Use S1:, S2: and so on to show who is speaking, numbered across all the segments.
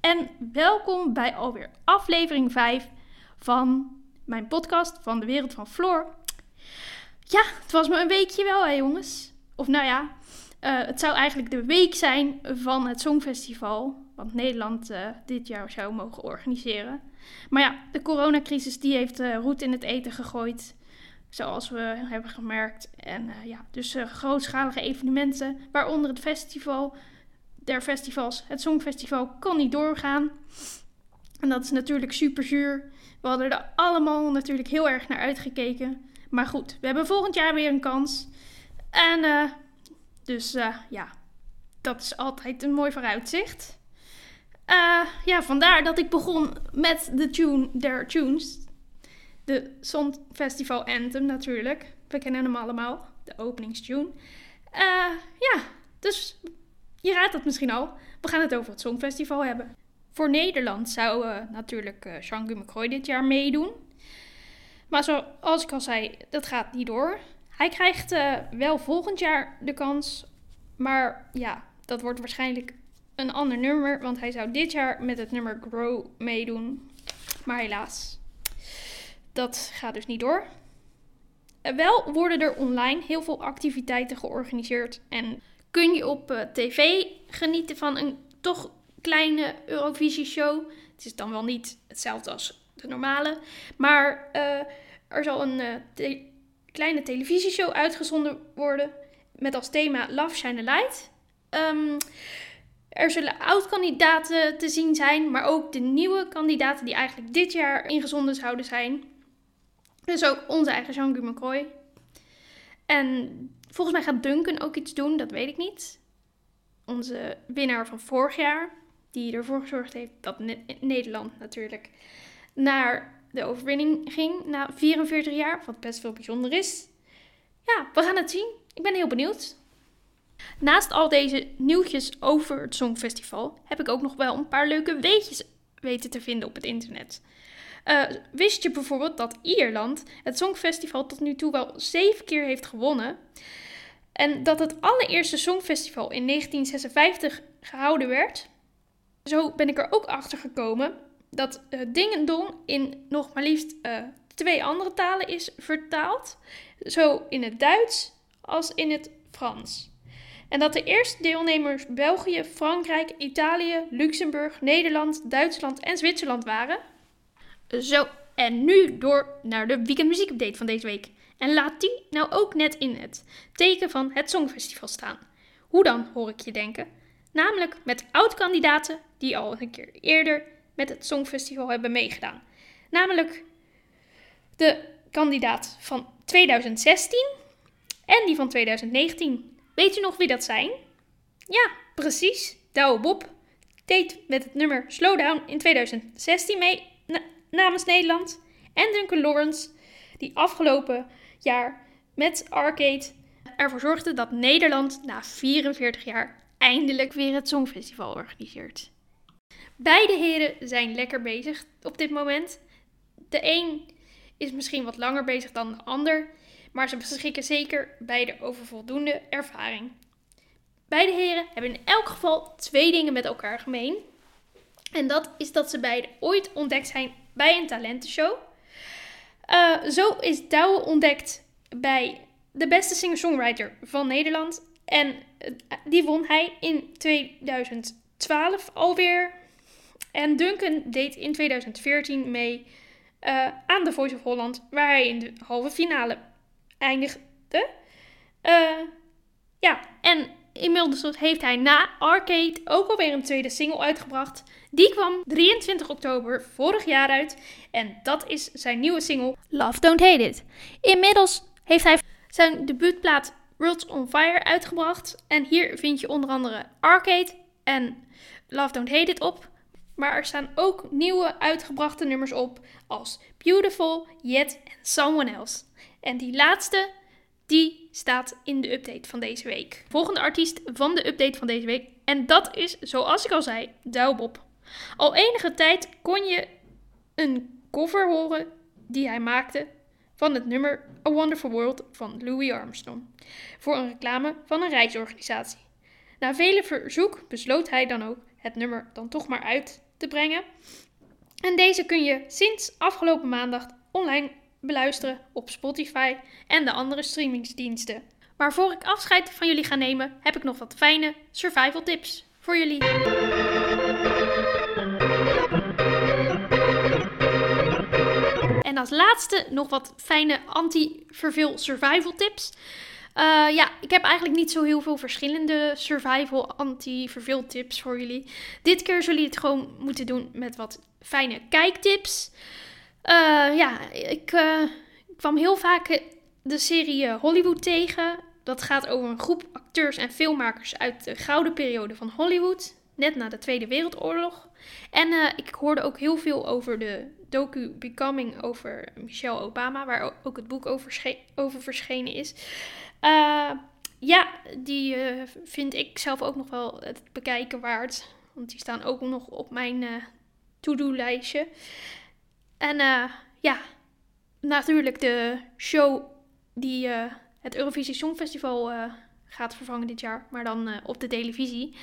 S1: En welkom bij alweer aflevering 5 van mijn podcast van de Wereld van Floor. Ja, het was me een weekje wel hè jongens. Of nou ja, eh, het zou eigenlijk de week zijn van het Songfestival. Wat Nederland eh, dit jaar zou mogen organiseren. Maar ja, de coronacrisis die heeft uh, roet in het eten gegooid. Zoals we hebben gemerkt. En ja, dus grootschalige evenementen, waaronder het festival der festivals, het Songfestival, kan niet doorgaan. En dat is natuurlijk super zuur. We hadden er allemaal natuurlijk heel erg naar uitgekeken. Maar goed, we hebben volgend jaar weer een kans. En eh, dus eh, ja, dat is altijd een mooi vooruitzicht. Eh, ja, vandaar dat ik begon met de tune der tunes. De Songfestival Anthem natuurlijk. We kennen hem allemaal, de openingstune. Ja, dus je raadt het misschien al. We gaan het over het Songfestival hebben. Voor Nederland zou eh, natuurlijk uh, Jean-Guy McCroy dit jaar meedoen. Maar zoals ik al zei, dat gaat niet door. Hij krijgt eh, wel volgend jaar de kans. Maar ja, dat wordt waarschijnlijk een ander nummer. Want hij zou dit jaar met het nummer Grow meedoen. Maar helaas, dat gaat dus niet door. Eh, Wel worden er online heel veel activiteiten georganiseerd. En kun je op eh, tv genieten van een toch kleine Eurovisie-show. Het is dan wel niet hetzelfde als de normale. Maar eh, er zal een eh, kleine televisieshow uitgezonden worden. Met als thema Love Shine a Light. Ehm, er zullen oud-kandidaten te zien zijn. Maar ook de nieuwe kandidaten die eigenlijk dit jaar ingezonden zouden zijn. Dus ook onze eigen Jean-Guy McCroy. En volgens mij gaat Duncan ook iets doen, dat weet ik niet. Onze winnaar van vorig jaar, die ervoor gezorgd heeft dat Ne- Nederland natuurlijk naar de overwinning ging na 44 jaar, wat best wel bijzonder is. Ja, we gaan het zien. Ik ben heel benieuwd. Naast al deze nieuwtjes over het Songfestival heb ik ook nog wel een paar leuke weetjes weten te vinden op het internet. Eh, wist je bijvoorbeeld dat Ierland het Songfestival tot nu toe wel zeven keer heeft gewonnen? En dat het allereerste Songfestival in 1956 gehouden werd? Zo ben ik er ook achter gekomen dat uh, Ding en Dong in nog maar liefst eh, twee andere talen is vertaald. Zo in het Duits als in het Frans. En dat de eerste deelnemers België, Frankrijk, Italië, Luxemburg, Nederland, Duitsland en Zwitserland waren. Zo, en nu door naar de weekendmuziekupdate van deze week. En laat die nou ook net in het teken van het Songfestival staan. Hoe dan, hoor ik je denken? Namelijk met oud-kandidaten die al een keer eerder met het Songfestival hebben meegedaan. Namelijk de kandidaat van 2016 en die van 2019. Weet je nog wie dat zijn? Ja, precies. Douwe Bob deed met het nummer Slowdown in 2016 mee namens Nederland. En Duncan Lawrence, die afgelopen jaar met Arcade ervoor zorgde dat Nederland na 44 jaar eindelijk weer het Songfestival organiseert. Beide heren zijn lekker bezig op dit moment. De een is misschien wat langer bezig dan de ander, maar ze beschikken zeker beide over voldoende ervaring. Beide heren hebben in elk geval twee dingen met elkaar gemeen. En dat is dat ze beide ooit ontdekt zijn bij een talentenshow. Uh, zo is Douwe ontdekt bij de beste singer-songwriter van Nederland. En uh, die won hij in 2012 alweer. En Duncan deed in 2014 mee uh, aan The Voice of Holland, waar hij in de halve finale eindigde. Ja, en inmiddels heeft hij na Arcade ook alweer een tweede single uitgebracht. Die kwam 23 oktober vorig jaar uit. En dat is zijn nieuwe single Love Don't Hate It. Inmiddels heeft hij zijn debuutplaat Worlds on Fire uitgebracht. En hier vind je onder andere Arcade en Love Don't Hate It op. Maar er staan ook nieuwe uitgebrachte nummers op als Beautiful, Yet en Someone Else. En die laatste, die staat in de update van deze week. Volgende artiest van de update van deze week. En dat is, zoals ik al zei, Douwbob. Al enige tijd kon je een cover horen die hij maakte van het nummer A Wonderful World van Louis Armstrong. Voor een reclame van een reisorganisatie. Na vele verzoek besloot hij dan ook het nummer dan toch maar uit te brengen. En deze kun je sinds afgelopen maandag online beluisteren op Spotify en de andere streamingsdiensten. Maar voor ik afscheid van jullie ga nemen, heb ik nog wat fijne survival tips voor jullie. En als laatste nog wat fijne anti-verveel survival tips. Uh, ja, ik heb eigenlijk niet zo heel veel verschillende survival anti-verveel tips voor jullie. Dit keer zullen jullie het gewoon moeten doen met wat fijne kijktips. Uh, ja, ik uh, kwam heel vaak de serie Hollywood tegen. Dat gaat over een groep acteurs en filmmakers uit de gouden periode van Hollywood. Net na de Tweede Wereldoorlog. En ik hoorde ook heel veel over de docu Becoming over Michelle Obama, waar ook het boek over, over verschenen is. Ja, die vind ik zelf ook nog wel het bekijken waard. Want die staan ook nog op mijn to-do-lijstje. En ja, natuurlijk de show die het Eurovisie Songfestival gaat vervangen dit jaar, maar dan op de televisie.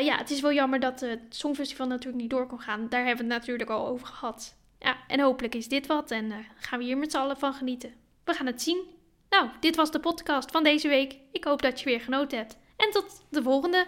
S1: ja, het is wel jammer dat het Songfestival natuurlijk niet door kon gaan. Daar hebben we het natuurlijk al over gehad. Ja, en hopelijk is dit wat en gaan we hier met z'n allen van genieten. We gaan het zien. Nou, dit was de podcast van deze week. Ik hoop dat je weer genoten hebt. En tot de volgende!